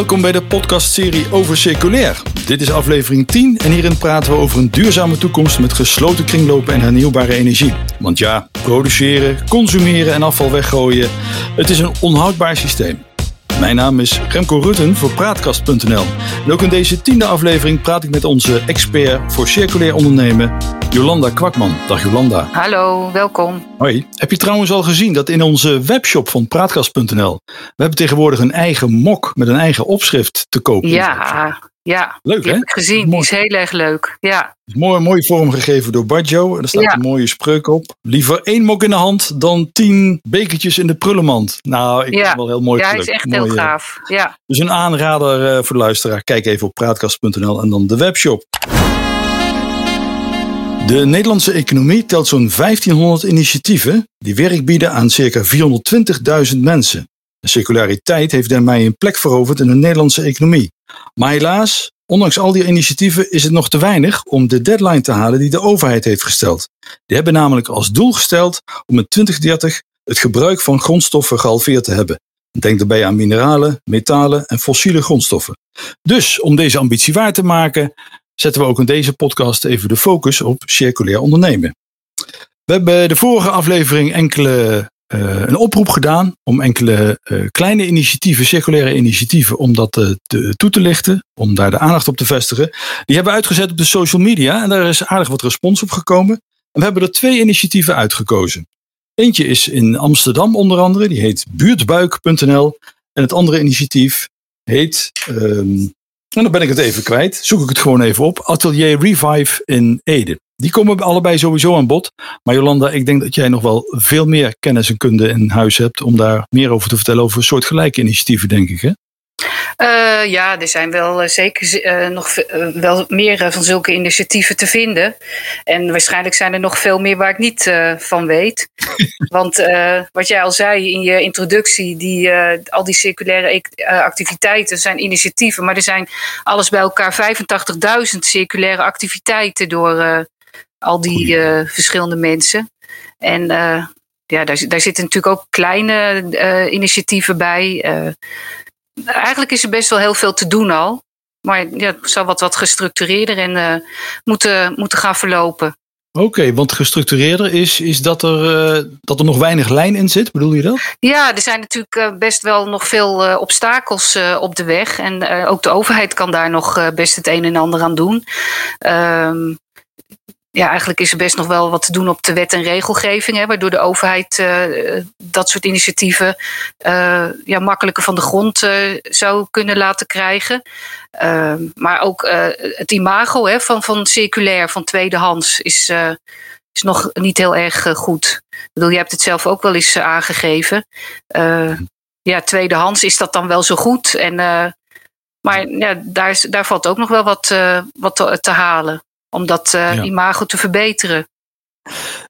Welkom bij de podcastserie over circulair. Dit is aflevering 10 en hierin praten we over een duurzame toekomst met gesloten kringlopen en hernieuwbare energie. Want ja, produceren, consumeren en afval weggooien, het is een onhoudbaar systeem. Mijn naam is Remco Rutten voor Praatkast.nl. En ook in deze tiende aflevering praat ik met onze expert voor circulair ondernemen, Jolanda Kwakman. Dag Jolanda. Hallo, welkom. Hoi. Heb je trouwens al gezien dat in onze webshop van Praatkast.nl, we hebben tegenwoordig een eigen mok met een eigen opschrift te koop. Ja, ja. Leuk hè? heb ik gezien. Die is heel erg leuk. Ja. Mooi, mooi vormgegeven door Badjo. Er staat Ja. een mooie spreuk op. Liever één mok in de hand dan tien bekertjes in de prullenmand. Nou, ik vind het wel heel mooi ja, hij is echt Mooi, heel gaaf. Ja. Dus een aanrader eh, voor de luisteraar. Kijk even op praatkast.nl en dan de webshop. De Nederlandse economie telt zo'n 1500 initiatieven die werk bieden aan circa 420.000 mensen. De circulariteit heeft daarmee een plek veroverd in de Nederlandse economie. Maar helaas, ondanks al die initiatieven is het nog te weinig om de deadline te halen die de overheid heeft gesteld. Die hebben namelijk als doel gesteld om in 2030 het gebruik van grondstoffen gehalveerd te hebben. Denk daarbij aan mineralen, metalen en fossiele grondstoffen. Dus om deze ambitie waar te maken, zetten we ook in deze podcast even de focus op circulair ondernemen. We hebben de vorige aflevering enkele, een oproep gedaan om enkele eh, kleine initiatieven, circulaire initiatieven, om dat eh, te, toe te lichten, om daar de aandacht op te vestigen. Die hebben we uitgezet op de social media en daar is aardig wat respons op gekomen. En we hebben er twee initiatieven uitgekozen. Eentje is in Amsterdam onder andere, die heet buurtbuik.nl. En het andere initiatief heet, ehm, en dan ben ik het even kwijt, zoek ik het gewoon even op, Atelier Revive in Ede. Die komen allebei sowieso aan bod. Maar Jolanda, ik denk dat jij nog wel veel meer kennis en kunde in huis hebt om daar meer over te vertellen over soortgelijke initiatieven, denk ik. Hè? Eh, ja, er zijn wel eh, zeker eh, nog wel meer van zulke initiatieven te vinden. En waarschijnlijk zijn er nog veel meer waar ik niet van weet. Want wat jij al zei in je introductie, die, al die circulaire eh, activiteiten zijn initiatieven. Maar er zijn alles bij elkaar 85.000 circulaire activiteiten door al die eh, verschillende mensen. En eh, ja, daar, daar zitten natuurlijk ook kleine eh, initiatieven bij. Eigenlijk is er best wel heel veel te doen al. Maar ja, het zou wat, wat gestructureerder en moeten, moeten gaan verlopen. Oké, want gestructureerder is, is dat, er, dat er nog weinig lijn in zit, bedoel je dat? Ja, er zijn natuurlijk best wel nog veel obstakels op de weg. En ook de overheid kan daar nog best het een en ander aan doen. Ehm, ja, eigenlijk is er best nog wel wat te doen op de wet en regelgeving. Hè, waardoor de overheid eh, dat soort initiatieven eh, ja, makkelijker van de grond eh, zou kunnen laten krijgen. Ehm, maar ook het imago hè, van, van circulair, van tweedehands, is, is nog niet heel erg goed. Ik bedoel, je hebt het zelf ook wel eens aangegeven. Eh, ja, tweedehands is dat dan wel zo goed. En, maar ja, daar, daar valt ook nog wel wat, wat te halen. Om dat eh, Ja. imago te verbeteren.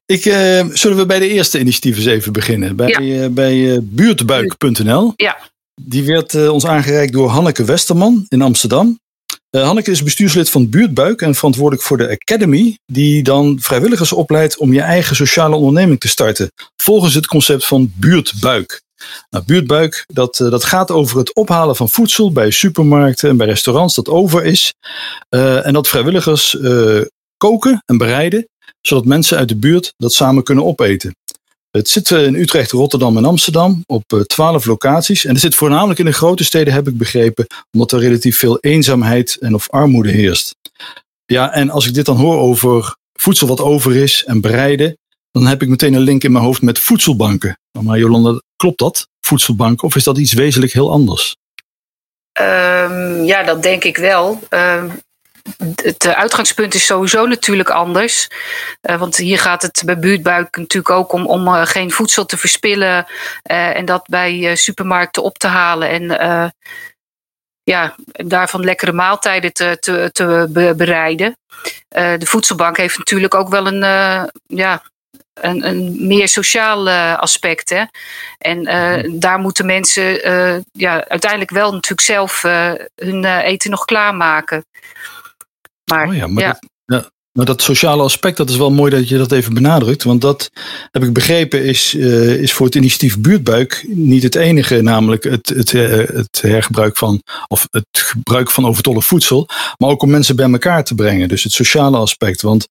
Ik, eh, zullen we bij de eerste initiatieven eens even beginnen? Bij, eh, bij buurtbuik.nl. Ja. Die werd ons aangereikt door Hanneke Westerman in Amsterdam. Hanneke is bestuurslid van Buurtbuik en verantwoordelijk voor de Academy, die dan vrijwilligers opleidt om je eigen sociale onderneming te starten, volgens het concept van Buurtbuik. Nou, buurtbuik, dat, eh, dat gaat over het ophalen van voedsel bij supermarkten en bij restaurants dat over is. Eh, en dat vrijwilligers eh, koken en bereiden, zodat mensen uit de buurt dat samen kunnen opeten. Het zit in Utrecht, Rotterdam en Amsterdam op twaalf locaties. En het zit voornamelijk in de grote steden, heb ik begrepen, omdat er relatief veel eenzaamheid en of armoede heerst. Ja, en als ik dit dan hoor over voedsel wat over is en bereiden, dan heb ik meteen een link in mijn hoofd met voedselbanken. Maar Jolanda, klopt dat? Voedselbanken? Of is dat iets wezenlijk heel anders? Ehm, ja, dat denk ik wel. Ehm, het uitgangspunt is sowieso natuurlijk anders. Eh, want hier gaat het bij buurtbuik natuurlijk ook om, om eh, geen voedsel te verspillen eh, en dat bij supermarkten op te halen. En ja, daarvan lekkere maaltijden te, te, te be- bereiden. De voedselbank heeft natuurlijk ook wel een, ja, een, een meer sociaal eh, aspect. Hè? En eh, daar moeten mensen eh, ja, uiteindelijk wel natuurlijk zelf hun eten nog klaarmaken. Maar, Oh ja, maar ja. dat- ja, Nou, dat sociale aspect, dat is wel mooi dat je dat even benadrukt. Want dat heb ik begrepen, is, is voor het initiatief Buurtbuik niet het enige, namelijk het, het, het hergebruik van, of het gebruik van overtollig voedsel. Maar ook om mensen bij elkaar te brengen. Dus het sociale aspect. Want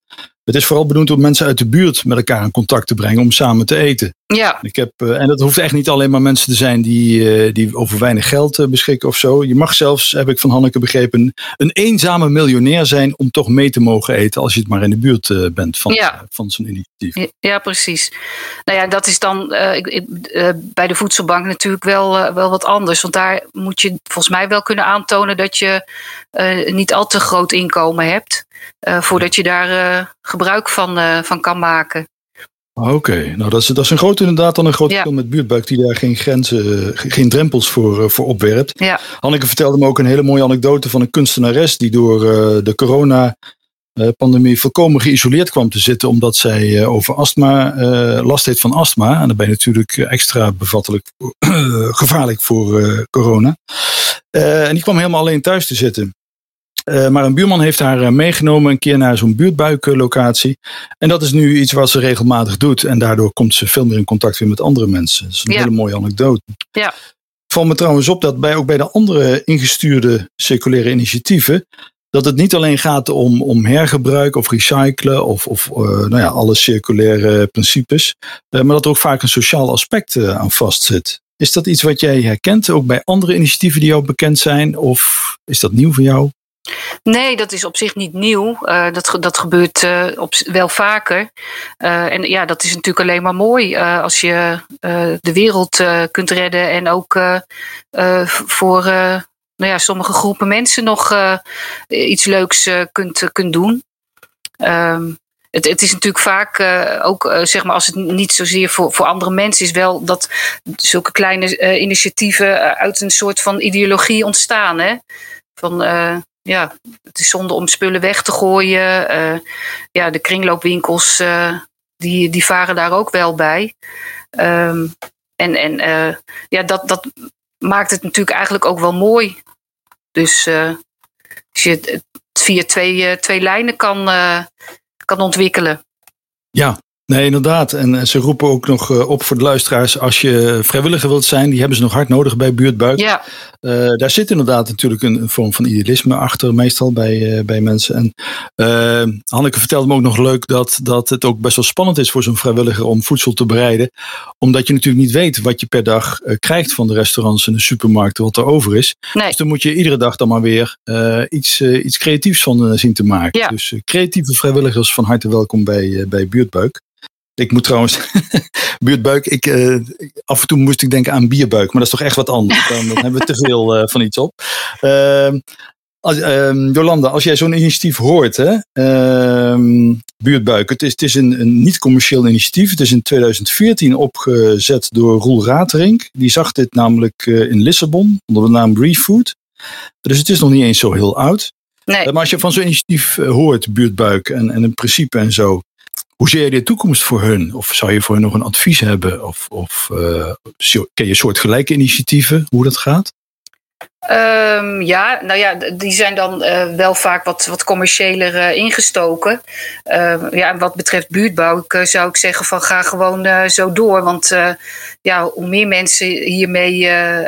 het is vooral bedoeld om mensen uit de buurt met elkaar in contact te brengen om samen te eten. Ja. Ik heb, uh, en dat hoeft echt niet alleen maar mensen te zijn die, uh, die over weinig geld uh, beschikken of zo. Je mag zelfs, heb ik van Hanneke begrepen, een eenzame miljonair zijn om toch mee te mogen eten als je het maar in de buurt bent van, ja. van zo'n initiatief. Ja, ja, precies. Nou ja, dat is dan ik, ik, bij de voedselbank natuurlijk wel, wel wat anders. Want daar moet je volgens mij wel kunnen aantonen dat je niet al te groot inkomen hebt. Voordat je daar gebruik van, van kan maken. Oké, okay. nou dat is, dat is een groot inderdaad dan een groot verschil ja. met buurtbuik die daar geen grenzen, geen drempels voor, voor opwerpt. Ja. Hanneke vertelde me ook een hele mooie anekdote van een kunstenares die door de corona pandemie volkomen geïsoleerd kwam te zitten omdat zij over astma last heeft van astma en je natuurlijk extra bevattelijk gevaarlijk voor corona. en die kwam helemaal alleen thuis te zitten. Uh, maar een buurman heeft haar uh, meegenomen een keer naar zo'n buurtbuiklocatie. En dat is nu iets wat ze regelmatig doet. En daardoor komt ze veel meer in contact weer met andere mensen. Dat is een Ja. hele mooie anekdote. Ja. Val me trouwens op dat bij, ook bij de andere ingestuurde circulaire initiatieven. Dat het niet alleen gaat om, om hergebruik of recyclen of, of uh, nou ja, alle circulaire principes. maar dat er ook vaak een sociaal aspect aan vastzit. Is dat iets wat jij herkent, ook bij andere initiatieven die jou bekend zijn? Of is dat nieuw voor jou? Nee, dat is op zich niet nieuw. Uh, dat, dat gebeurt op, wel vaker. Uh, en ja, dat is natuurlijk alleen maar mooi als je de wereld kunt redden en ook voor nou ja, sommige groepen mensen nog iets leuks kunt, kunt doen. Um, het, het, is natuurlijk vaak ook, zeg maar, als het niet zozeer voor, voor andere mensen is, wel dat zulke kleine initiatieven uit een soort van ideologie ontstaan. Hè? Van ja, het is zonde om spullen weg te gooien. ja, de kringloopwinkels, die, die varen daar ook wel bij. Um, en en ja, dat, dat maakt het natuurlijk eigenlijk ook wel mooi. Dus als je het via twee, twee lijnen kan kan ontwikkelen. Ja, nee, inderdaad. En ze roepen ook nog op voor de luisteraars: als je vrijwilliger wilt zijn, die hebben ze nog hard nodig bij Buurtbuik. Ja. Uh, daar zit inderdaad natuurlijk een, een, vorm van idealisme achter, meestal bij, uh, bij mensen. En uh, Hanneke vertelde me ook nog leuk dat, dat het ook best wel spannend is voor zo'n vrijwilliger om voedsel te bereiden. Omdat je natuurlijk niet weet wat je per dag krijgt van de restaurants en de supermarkten, wat er over is. Nee. Dus dan moet je iedere dag dan maar weer iets, iets creatiefs van zien te maken. Ja. Dus creatieve vrijwilligers van harte welkom bij, bij Buurtbuik. Ik moet trouwens, buurtbuik, ik, uh, af en toe moest ik denken aan bierbuik, maar dat is toch echt wat anders. Dan, dan hebben we te veel uh, van iets op. Uh, als, Jolanda, als jij zo'n initiatief hoort, hè, ehm, buurtbuik, het is, het is een, een niet-commercieel initiatief. Het is in 2014 opgezet door Roel Raterink. Die zag dit namelijk eh, in Lissabon onder de naam Refood. Dus het is nog niet eens zo heel oud. Nee. Maar als je van zo'n initiatief eh, hoort, buurtbuik en, en een principe en zo, hoe zie je de toekomst voor hun? Of zou je voor hun nog een advies hebben? Of, of uh, ken je soortgelijke initiatieven, hoe dat gaat? Um, ja, nou ja, die zijn dan uh, wel vaak wat, wat commerciëler uh, ingestoken. Uh, ja, wat betreft buurtbouw ik, zou ik zeggen van ga gewoon zo door. Want ja, hoe meer mensen hiermee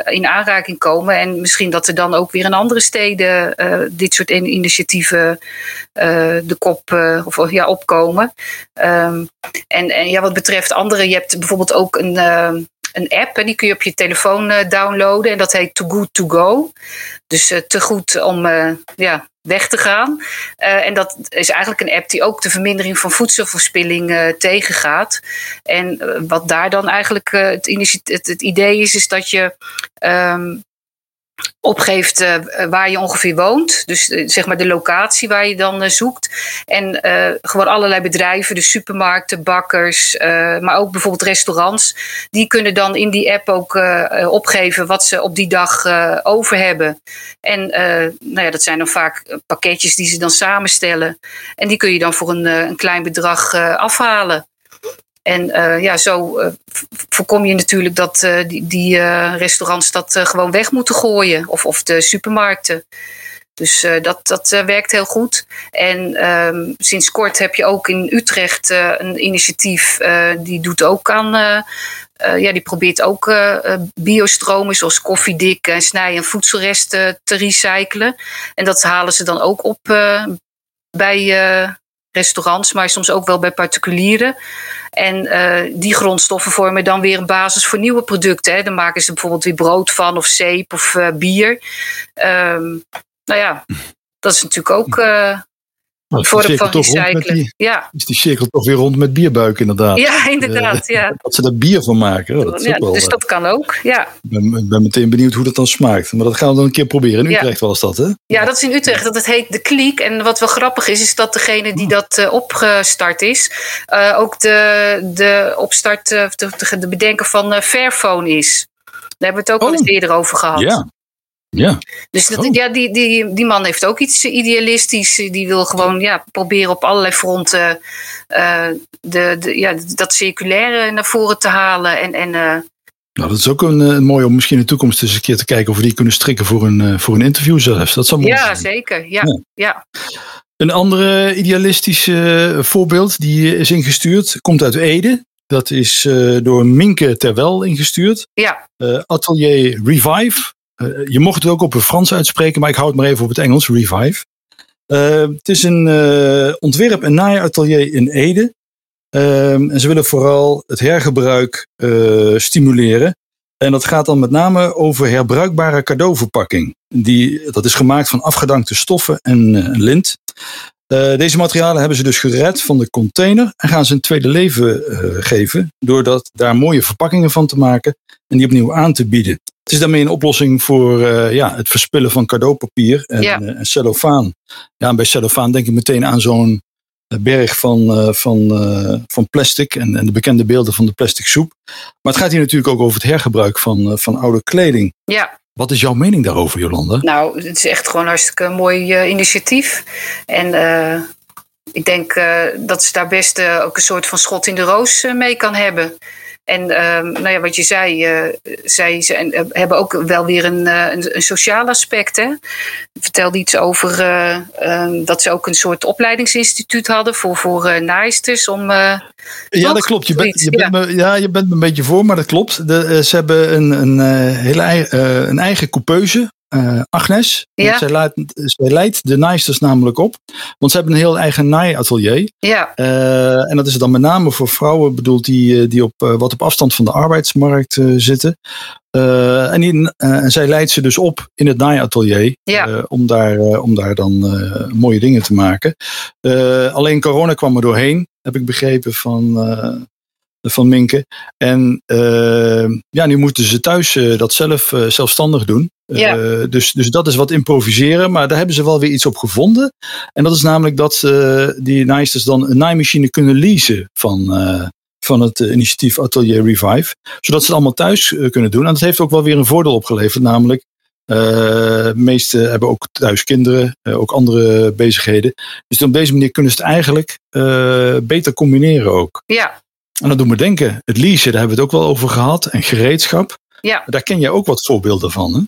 in aanraking komen... en misschien dat er dan ook weer in andere steden dit soort initiatieven de kop of, ja, opkomen. Um, en, en ja, wat betreft andere, je hebt bijvoorbeeld ook een een app en die kun je op je telefoon uh, downloaden. En dat heet Too Good To Go. Dus uh, te goed om uh, ja, weg te gaan. en dat is eigenlijk een app die ook de vermindering van voedselverspilling tegengaat. En wat daar dan eigenlijk het, het, idee is, is dat je. Um, opgeeft uh, waar je ongeveer woont. Dus uh, zeg maar de locatie waar je dan uh, zoekt. En gewoon allerlei bedrijven, dus supermarkten, bakkers, maar ook bijvoorbeeld restaurants. Die kunnen dan in die app ook opgeven wat ze op die dag over hebben. En nou ja, dat zijn dan vaak pakketjes die ze dan samenstellen. En die kun je dan voor een, een klein bedrag afhalen. En uh, ja, zo uh, voorkom je natuurlijk dat uh, die, die restaurants dat gewoon weg moeten gooien. Of, of de supermarkten. Dus dat, dat werkt heel goed. En um, sinds kort heb je ook in Utrecht een initiatief die doet ook aan. ja, die probeert ook biostromen zoals koffiedik en snij- en voedselresten te recyclen. En dat halen ze dan ook op bij restaurants, maar soms ook wel bij particulieren. En uh, die grondstoffen vormen dan weer een basis voor nieuwe producten. Hè. Dan maken ze bijvoorbeeld weer brood van, of zeep of uh, bier. Um, nou ja, dat is natuurlijk ook uh, nou, vorm van recyclen. Die, ja. Is die cirkel toch weer rond met bierbuik inderdaad. Ja, inderdaad. ja. Dat ze daar bier van maken. Dat ja, wel, dus dat kan ook, ja. Ik ben, ben, meteen benieuwd hoe dat dan smaakt. Maar dat gaan we dan een keer proberen. In Utrecht ja. was dat, hè? Ja, dat is in Utrecht. Dat het heet De Kliek. En wat wel grappig is, is dat degene die dat uh, opgestart is... Uh, ook de, de opstart, de, de bedenker van Fairphone is. Daar hebben we het ook oh. al eens eerder over gehad. Ja. Ja. Dus dat, oh. ja, die, die, die man heeft ook iets idealistisch. Die wil gewoon ja, proberen op allerlei fronten uh, de, de, ja, dat circulaire naar voren te halen. En, en, uh, nou, dat is ook een, een mooi om misschien in de toekomst eens een keer te kijken of we die kunnen strikken voor een, voor een interview zelfs. Dat zou mooi ja, zijn. zeker. Ja, ja. ja. Een andere idealistische voorbeeld die is ingestuurd, komt uit Ede. Dat is door Minke Terwel ingestuurd. Ja. Atelier Revive. Uh, je mocht het ook op het Frans uitspreken, maar ik hou het maar even op het Engels, Revive. Uh, het is een uh, ontwerp- en naaiatelier in Ede. en ze willen vooral het hergebruik stimuleren. En dat gaat dan met name over herbruikbare cadeauverpakking. Die, dat is gemaakt van afgedankte stoffen en lint. deze materialen hebben ze dus gered van de container en gaan ze een tweede leven geven. Doordat daar mooie verpakkingen van te maken en die opnieuw aan te bieden. Het is daarmee een oplossing voor ja, het verspillen van cadeaupapier en, ja. en cellofaan. Ja, en bij cellofaan denk ik meteen aan zo'n berg van, uh, van, van plastic en, en, de bekende beelden van de plastic soep. Maar het gaat hier natuurlijk ook over het hergebruik van, van oude kleding. Ja. Wat is jouw mening daarover, Jolanda? Nou, het is echt gewoon een hartstikke mooi initiatief. En ik denk dat ze daar best ook een soort van schot in de roos mee kan hebben. En uh, nou ja, wat je zei, uh, zij ze en, uh, hebben ook wel weer een, uh, een, een sociaal aspect. Hè? Vertelde iets over ehm, dat ze ook een soort opleidingsinstituut hadden voor, voor naaisters. Om, ja, dat klopt. Je, bent, je, ja. Bent me, ja, je bent me een beetje voor, maar dat klopt. De, ze hebben een, een, hele, een eigen coupeuse uh, Agnes. Ja. Zij, leidt, zij leidt de naaisters namelijk op. Want ze hebben een heel eigen naaiatelier. Ja. Uh, en dat is dan met name voor vrouwen bedoeld die, die op, uh, wat op afstand van de arbeidsmarkt zitten. en, die, en zij leidt ze dus op in het naaiatelier. Ja. om, daar, om daar dan mooie dingen te maken. alleen corona kwam er doorheen, heb ik begrepen van van Minke. En uh, ja, nu moeten ze thuis uh, dat zelf uh, zelfstandig doen. Ja. dus, dus dat is wat improviseren. Maar daar hebben ze wel weer iets op gevonden. En dat is namelijk dat die naaisters dan een naaimachine kunnen leasen van, van het initiatief Atelier Revive. Zodat ze het allemaal thuis kunnen doen. En dat heeft ook wel weer een voordeel opgeleverd. Namelijk, de meeste hebben ook thuis kinderen, ook andere bezigheden. Dus op deze manier kunnen ze het eigenlijk beter combineren ook. Ja, en dat doet me denken, het leasen, daar hebben we het ook wel over gehad. En gereedschap. Ja. Daar ken jij ook wat voorbeelden van, hè?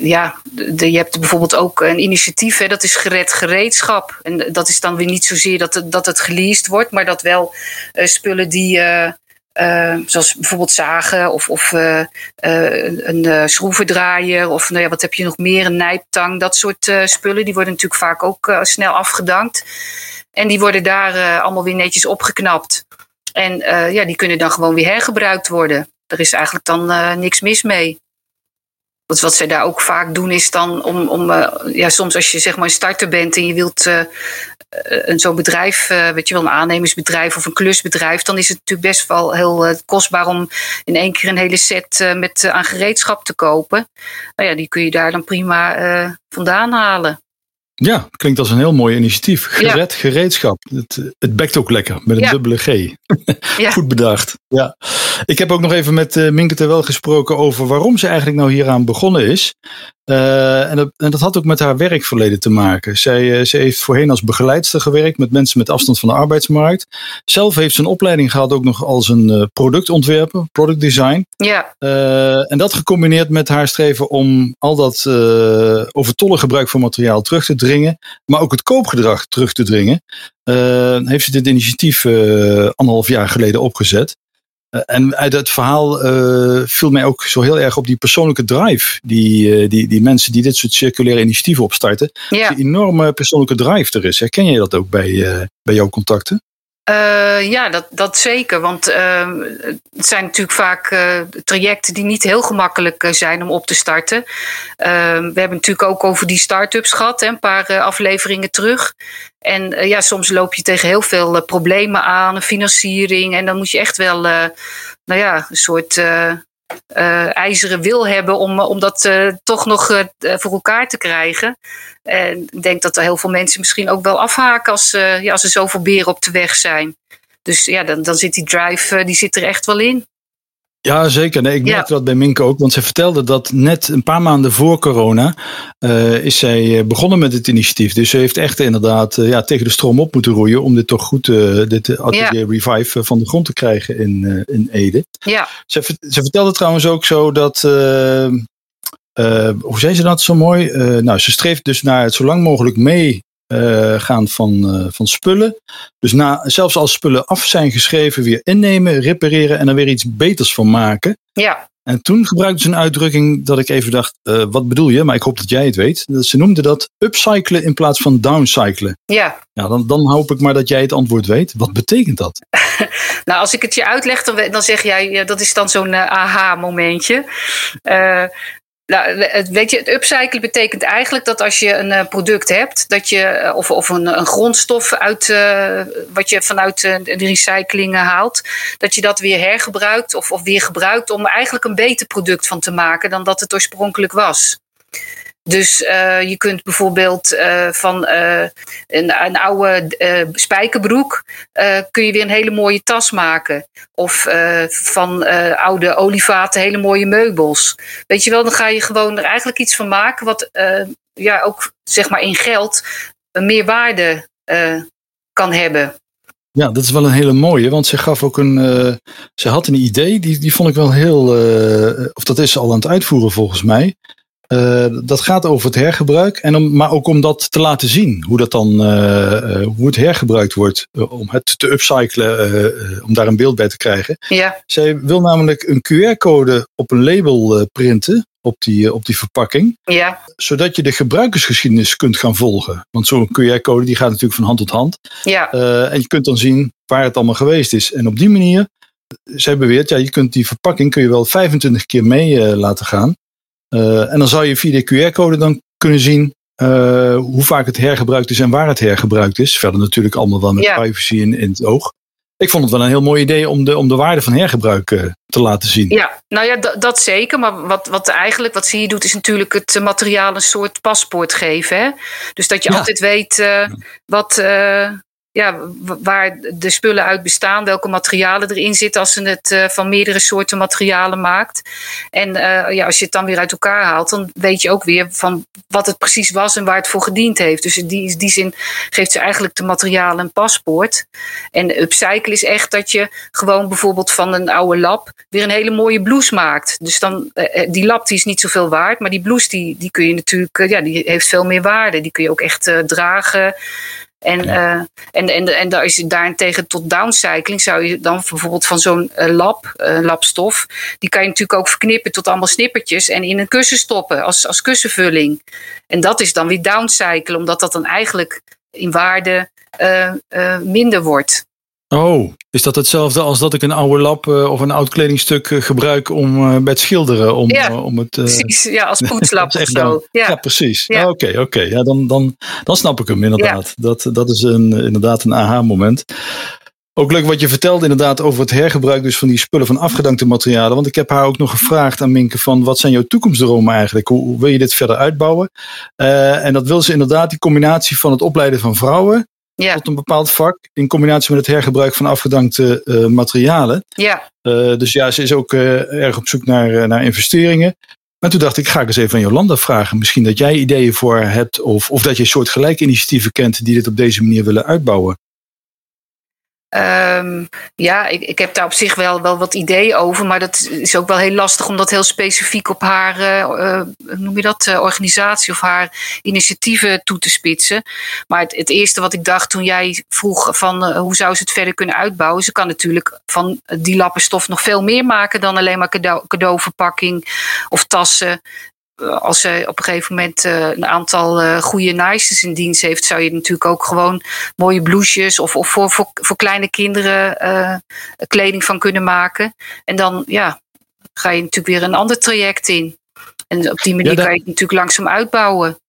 Ja, de, je hebt bijvoorbeeld ook een initiatief, hè, dat is gered gereedschap. En dat is dan weer niet zozeer dat het, dat het geleased wordt, maar dat wel uh, spullen die, uh, uh, zoals bijvoorbeeld zagen of, of een schroevendraaier of nou ja, wat heb je nog meer, een nijptang, dat soort spullen, die worden natuurlijk vaak ook snel afgedankt. En die worden daar allemaal weer netjes opgeknapt. En uh, ja, die kunnen dan gewoon weer hergebruikt worden. Er is eigenlijk dan uh, niks mis mee. Want wat zij daar ook vaak doen is dan om, om ja, soms als je zeg maar een starter bent en je wilt een zo'n bedrijf, weet je wel, een aannemersbedrijf of een klusbedrijf, dan is het natuurlijk best wel heel kostbaar om in één keer een hele set met aan gereedschap te kopen. Nou ja, die kun je daar dan prima vandaan halen. Ja, klinkt als een heel mooi initiatief. Gered ja. gereedschap. Het, het bekt ook lekker met een ja. dubbele G. ja. Goed bedacht. Ja. Ik heb ook nog even met uh, Minke Terwel gesproken over waarom ze eigenlijk nou hieraan begonnen is. Uh, en, dat, en, dat, had ook met haar werkverleden te maken. Zij, uh, ze heeft voorheen als begeleidster gewerkt met mensen met afstand van de arbeidsmarkt. Zelf heeft ze een opleiding gehad ook nog als een productontwerper, product design. Ja. en dat gecombineerd met haar streven om al dat overtollig gebruik van materiaal terug te dringen, maar ook het koopgedrag terug te dringen, heeft ze dit initiatief anderhalf jaar geleden opgezet. Uh, en uit het verhaal uh, viel mij ook zo heel erg op die persoonlijke drive. Die, uh, die, die mensen die dit soort circulaire initiatieven opstarten. Ja. Die enorme persoonlijke drive er is. Herken je dat ook bij, bij jouw contacten? Uh, ja, dat, dat zeker. Want uh, het zijn natuurlijk vaak uh, trajecten die niet heel gemakkelijk zijn om op te starten. we hebben natuurlijk ook over die start-ups gehad, hè, een paar afleveringen terug. En ja, soms loop je tegen heel veel problemen aan, financiering. En dan moet je echt wel nou ja, een soort uh, ijzeren wil hebben om, om dat uh, toch nog voor elkaar te krijgen. En ik denk dat er heel veel mensen misschien ook wel afhaken als, ja, als er zoveel beren op de weg zijn. Dus ja, dan, dan zit die drive die zit er echt wel in. Ja, zeker. Nee, ik merkte ja. dat bij Minke ook, want ze vertelde dat net een paar maanden voor corona uh, is zij eh, begonnen met het initiatief. Dus ze heeft echt inderdaad uh, ja, tegen de stroom op moeten roeien om dit toch goed, uh, dit atelier ja. Revive van de grond te krijgen in, in Ede. Ja. Ze, ze vertelde trouwens ook zo dat, hoe zei ze dat zo mooi? nou, ze streeft dus naar het zo lang mogelijk mee uh, gaan van, uh, van spullen. Dus na, zelfs als spullen af zijn geschreven, weer innemen, repareren en er weer iets beters van maken. Ja. En toen gebruikte ze een uitdrukking dat ik even dacht, uh, wat bedoel je? Maar ik hoop dat jij het weet. Ze noemde dat upcyclen in plaats van downcyclen. Ja. Ja, dan, dan hoop ik maar dat jij het antwoord weet. Wat betekent dat? nou, als ik het je uitleg, dan, dan zeg jij, ja, dat is dan zo'n aha-momentje. Nou, weet je, het upcyclen betekent eigenlijk dat als je een product hebt, dat je, of, of een, een grondstof uit uh, wat je vanuit de recycling haalt, dat je dat weer hergebruikt of, of weer gebruikt om eigenlijk een beter product van te maken dan dat het oorspronkelijk was. Dus uh, je kunt bijvoorbeeld uh, van uh, een, een, oude spijkerbroek kun je weer een hele mooie tas maken. Of van oude olievaten hele mooie meubels. Weet je wel, dan ga je gewoon er eigenlijk iets van maken wat ja, ook zeg maar in geld meer waarde kan hebben. Ja, dat is wel een hele mooie, want ze gaf ook een. Ze had een idee, die, die vond ik wel heel. Of dat is al aan het uitvoeren volgens mij. Uh, dat gaat over het hergebruik, en om, maar ook om dat te laten zien, hoe, dat dan, uh, hoe het hergebruikt wordt, om het te upcyclen, om daar een beeld bij te krijgen. Ja. Zij wil namelijk een QR-code op een label printen, op die, op die verpakking, ja. zodat je de gebruikersgeschiedenis kunt gaan volgen. Want zo'n QR-code die gaat natuurlijk van hand tot hand. Ja. en je kunt dan zien waar het allemaal geweest is. En op die manier, zij beweert, ja, je kunt die verpakking kun je wel 25 keer mee laten gaan. Uh, en dan zou je via de QR-code dan kunnen zien uh, hoe vaak het hergebruikt is en waar het hergebruikt is. Verder natuurlijk allemaal wel met ja. privacy in, in het oog. Ik vond het wel een heel mooi idee om de, om de waarde van hergebruik uh, te laten zien. Ja, nou ja, dat zeker. Maar wat, wat eigenlijk, wat ze hier doet, is natuurlijk het materiaal een soort paspoort geven. Hè? Dus dat je ja. altijd weet wat, ja, waar de spullen uit bestaan, welke materialen erin zitten als ze het uh, van meerdere soorten materialen maakt. En uh, ja, als je het dan weer uit elkaar haalt, dan weet je ook weer van wat het precies was en waar het voor gediend heeft. Dus in die, die zin geeft ze eigenlijk de materialen een paspoort. En upcycle is echt dat je gewoon bijvoorbeeld van een oude lap weer een hele mooie blouse maakt. Dus dan, uh, die lap die is niet zoveel waard, maar die blouse die, die kun je natuurlijk, ja, die heeft veel meer waarde. Die kun je ook echt dragen. En, ja. uh, en, en, en als je daarentegen tot downcycling zou je dan bijvoorbeeld van zo'n uh, lap, uh, lapstof, die kan je natuurlijk ook verknippen tot allemaal snippertjes en in een kussen stoppen als, als kussenvulling. En dat is dan weer downcyclen, omdat dat dan eigenlijk in waarde minder wordt. Oh, is dat hetzelfde als dat ik een oude lap uh, of een oud kledingstuk uh, gebruik om uh, bij het schilderen? Om, ja, om het, precies. Ja, als poetslap of zo. Ja, ja precies. Oké, ja. oké. Okay, okay. ja, dan, dan, dan snap ik hem inderdaad. Dat, dat is een, inderdaad een aha-moment. Ook leuk wat je vertelde inderdaad over het hergebruik dus van die spullen van afgedankte materialen. Want ik heb haar ook nog gevraagd aan Minke van wat zijn jouw toekomstdromen eigenlijk? Hoe, hoe wil je dit verder uitbouwen? en dat wil ze inderdaad die combinatie van het opleiden van vrouwen Ja. tot een bepaald vak. In combinatie met het hergebruik van afgedankte uh, materialen. Ja. Uh, dus ja, ze is ook uh, erg op zoek naar, naar investeringen. Maar toen dacht ik, ga ik eens even aan Jolanda vragen. Misschien dat jij ideeën voor hebt. Of, of dat je een soort gelijke initiatieven kent die dit op deze manier willen uitbouwen. Um, ja, ik, ik heb daar op zich wel, wel wat ideeën over. Maar dat is ook wel heel lastig om dat heel specifiek op haar, uh, noem je dat, uh, organisatie of haar initiatieven toe te spitsen. Maar het, het eerste wat ik dacht toen jij vroeg van hoe zou ze het verder kunnen uitbouwen. Ze kan natuurlijk van die lappenstof nog veel meer maken dan alleen maar cadeau, cadeauverpakking of tassen als ze op een gegeven moment uh, een aantal uh, goede nices in dienst heeft, zou je natuurlijk ook gewoon mooie blouses of, of voor, voor, voor kleine kinderen kleding van kunnen maken. En dan ja, ga je natuurlijk weer een ander traject in. En op die manier ja, dat... kan je het natuurlijk langzaam uitbouwen.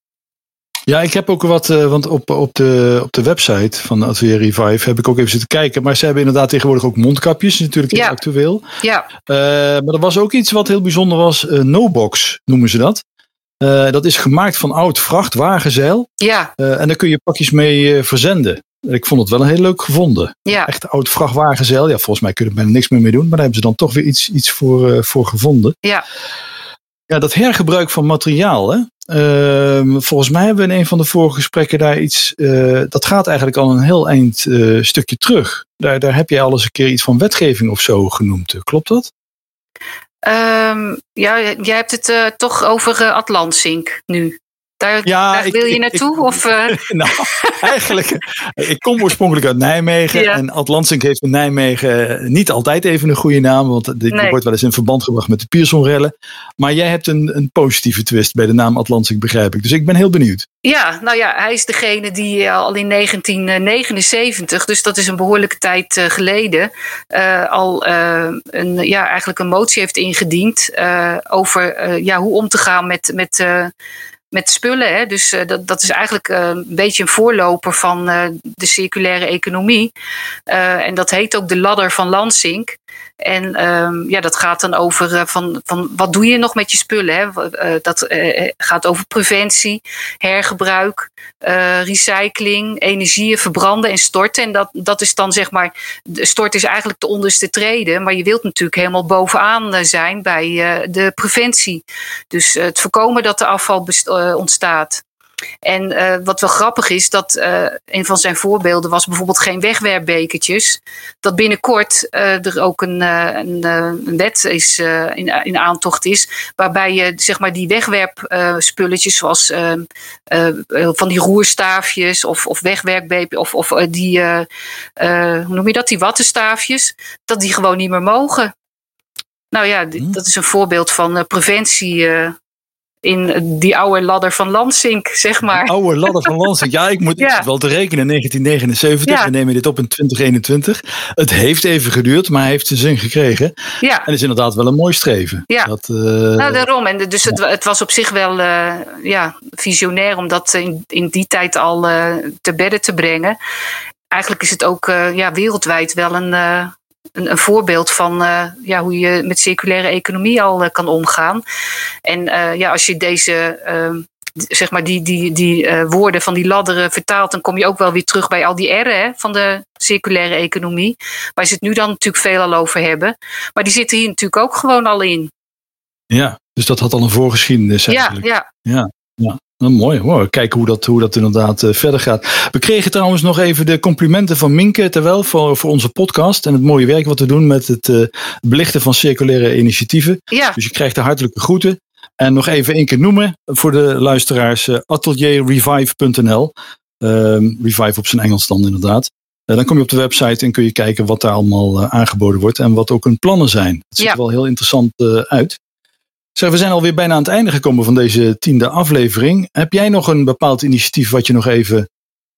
Ja, ik heb ook wat, uh, want op, op, de, op de website van Atelier Revive heb ik ook even zitten kijken. Maar ze hebben inderdaad tegenwoordig ook mondkapjes, natuurlijk ja. actueel. Ja. Uh, maar er was ook iets wat heel bijzonder was, uh, no-box noemen ze dat. dat is gemaakt van oud vrachtwagenzeil. Ja. en daar kun je pakjes mee verzenden. Ik vond het wel een heel leuk gevonden. Ja. Echt oud vrachtwagenzeil. Ja, volgens mij kun je er bijna niks meer mee doen. Maar daar hebben ze dan toch weer iets, iets voor, voor gevonden. Ja. Ja, dat hergebruik van materiaal. Hè? Uh, volgens mij hebben we in een van de vorige gesprekken daar iets. Uh, dat gaat eigenlijk al een heel eind uh, stukje terug. Daar, daar heb je al eens een keer iets van wetgeving of zo genoemd. Klopt dat? Um, ja, jij hebt het uh, toch over Atlantsink nu. Daar, ja, daar ik, wil je naartoe? Ik, of, uh... nou, eigenlijk, ik kom oorspronkelijk uit Nijmegen. Ja. En Atlantsink heeft in Nijmegen niet altijd even een goede naam. Want dit Nee. wordt wel eens in verband gebracht met de Piersonrellen. Maar jij hebt een, een positieve twist bij de naam Atlantsink, begrijp ik. Dus ik ben heel benieuwd. Ja, nou ja, hij is degene die eh, al in 1979, dus dat is een behoorlijke tijd uh, geleden, uh, al uh, een, ja, eigenlijk een motie heeft ingediend over ja, hoe om te gaan met, met, met spullen. Hè. Dus dat, dat is eigenlijk een beetje een voorloper van de circulaire economie. en dat heet ook de ladder van Lansing. En um, ja, dat gaat dan over van, van wat doe je nog met je spullen. Hè? Dat gaat over preventie, hergebruik, recycling, energieën verbranden en storten. En dat, dat is dan zeg maar, de stort is eigenlijk de onderste trede. Maar je wilt natuurlijk helemaal bovenaan zijn bij de preventie. Dus het voorkomen dat er afval ontstaat. En uh, wat wel grappig is, dat uh, een van zijn voorbeelden was bijvoorbeeld geen wegwerpbekertjes. Dat binnenkort uh, er ook een, een, een, wet is, in, in aantocht is, waarbij je zeg maar die wegwerpspulletjes zoals van die roerstaafjes of, of wegwerpbeker of, of die, hoe noem je dat, die wattenstaafjes, dat die gewoon niet meer mogen. Nou ja, dat is een voorbeeld van preventie in die oude ladder van Lansink, zeg maar. De oude ladder van Lansink. Ja, ik moet Ja. wel te rekenen. 1979. Ja. We nemen dit op in 2021. Het heeft even geduurd, maar hij heeft zijn zin gekregen. Ja, En is inderdaad wel een mooi streven. Ja. Dat, eh, nou daarom. En dus het, het was op zich wel eh, ja, visionair om dat in, in die tijd al eh, te bedden te brengen. Eigenlijk is het ook ja, wereldwijd wel een, een, een voorbeeld van eh, ja, hoe je met circulaire economie al eh, kan omgaan. En eh, ja, als je deze, ehm, zeg maar die, die, die woorden van die ladderen vertaalt, dan kom je ook wel weer terug bij al die R'en hè, van de circulaire economie. Waar ze het nu dan natuurlijk veel al over hebben. Maar die zitten hier natuurlijk ook gewoon al in. ja, dus dat had al een voorgeschiedenis Ja, eigenlijk. ja. Nou, mooi hoor. Kijken hoe dat, hoe dat inderdaad eh, verder gaat. We kregen trouwens nog even de complimenten van Minke terwijl voor, voor onze podcast. En het mooie werk wat we doen met het eh, belichten van circulaire initiatieven. ja. Dus je krijgt de hartelijke groeten. En nog even één keer noemen voor de luisteraars. eh, atelierrevive.nl Ehm, Revive op zijn Engels dan inderdaad. Dan kom je op de website en kun je kijken wat daar allemaal aangeboden wordt. En wat ook hun plannen zijn. Het ziet Ja. er wel heel interessant uit. Zeg, we zijn alweer bijna aan het einde gekomen van deze tiende aflevering. Heb jij nog een bepaald initiatief wat je nog even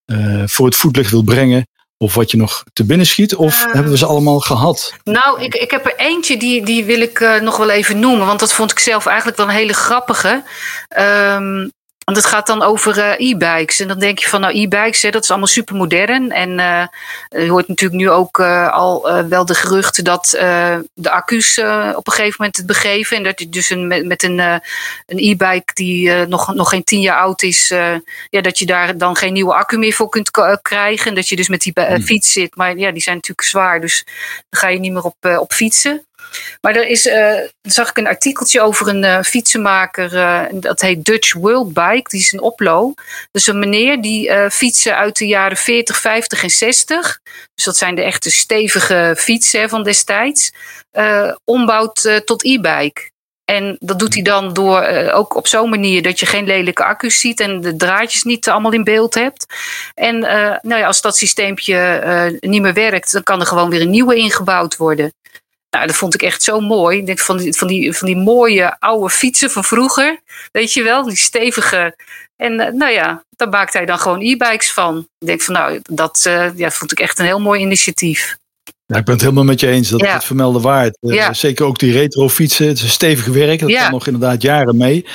eh, voor het voetlicht wil brengen? Of wat je nog te binnen schiet? Of Eh. hebben we ze allemaal gehad? Nou, ik, ik heb er eentje die, die wil ik eh, nog wel even noemen. Want dat vond ik zelf eigenlijk wel een hele grappige. Ehm, Want het gaat dan over uh, e-bikes. En dan denk je van, nou, e-bikes, dat is allemaal super modern. En uh, je hoort natuurlijk nu ook uh, al wel de geruchten dat de accu's op een gegeven moment het begeven. En dat je dus een, met, met een, een e-bike die nog, nog geen tien jaar oud is, ja, dat je daar dan geen nieuwe accu meer voor kunt krijgen. En dat je dus met die hmm. fiets zit. Maar ja, die zijn natuurlijk zwaar, dus dan ga je niet meer op, op fietsen. Maar er is, uh, zag ik een artikeltje over een uh, fietsenmaker, uh, dat heet Dutch World Bike, die is in Oplo. Dus een meneer die fietsen uit de jaren 40, 50 en 60, dus dat zijn de echte stevige fietsen van destijds, ombouwt tot e-bike. En dat doet hij dan door ook op zo'n manier dat je geen lelijke accu's ziet en de draadjes niet allemaal in beeld hebt. En nou ja, als dat systeempje niet meer werkt, dan kan er gewoon weer een nieuwe ingebouwd worden. Nou, dat vond ik echt zo mooi. Ik denk van die, van die, van die mooie oude fietsen van vroeger. Weet je wel, die stevige. En uh, nou ja, daar maakt hij dan gewoon e-bikes van. Ik denk van nou, dat uh, ja, vond ik echt een heel mooi initiatief. Ja, ik ben het helemaal met je eens. Dat ja. het vermelden waard. Uh, ja. Zeker ook die retro fietsen. Het is een stevig werk. Dat ja. kan nog inderdaad jaren mee.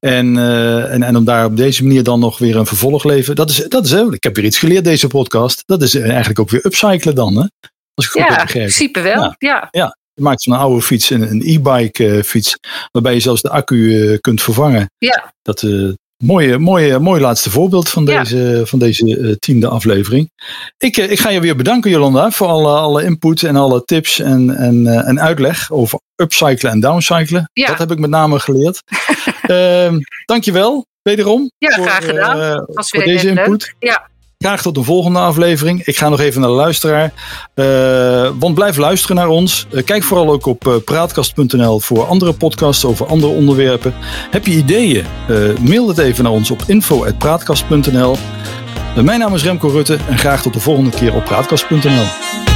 En, en, en om daar op deze manier dan nog weer een vervolg leven. Dat is, dat is, ik heb weer iets geleerd deze podcast. Dat is eigenlijk ook weer upcyclen dan. Hè? Als ik goed ja, in principe wel. Ja. ja. Je maakt van een oude fiets een, e-bike uh, fiets, waarbij je zelfs de accu uh, kunt vervangen. Ja. Dat uh, mooie, mooie, mooi laatste voorbeeld van deze, ja. van deze tiende aflevering. Ik, ik ga je weer bedanken, Jolanda, voor alle, alle input en alle tips en, en, en uitleg over upcyclen en downcyclen. Ja. Dat heb ik met name geleerd. uh, dankjewel, wederom. Ja, voor, graag gedaan. voor deze input. Leuk. Ja. Graag tot de volgende aflevering. Ik ga nog even naar de luisteraar. Uh, want blijf luisteren naar ons. Uh, kijk vooral ook op uh, praatkast.nl voor andere podcasts over andere onderwerpen. Heb je ideeën? mail het even naar ons op info.praatkast.nl. mijn naam is Remco Rutte en graag tot de volgende keer op praatkast.nl.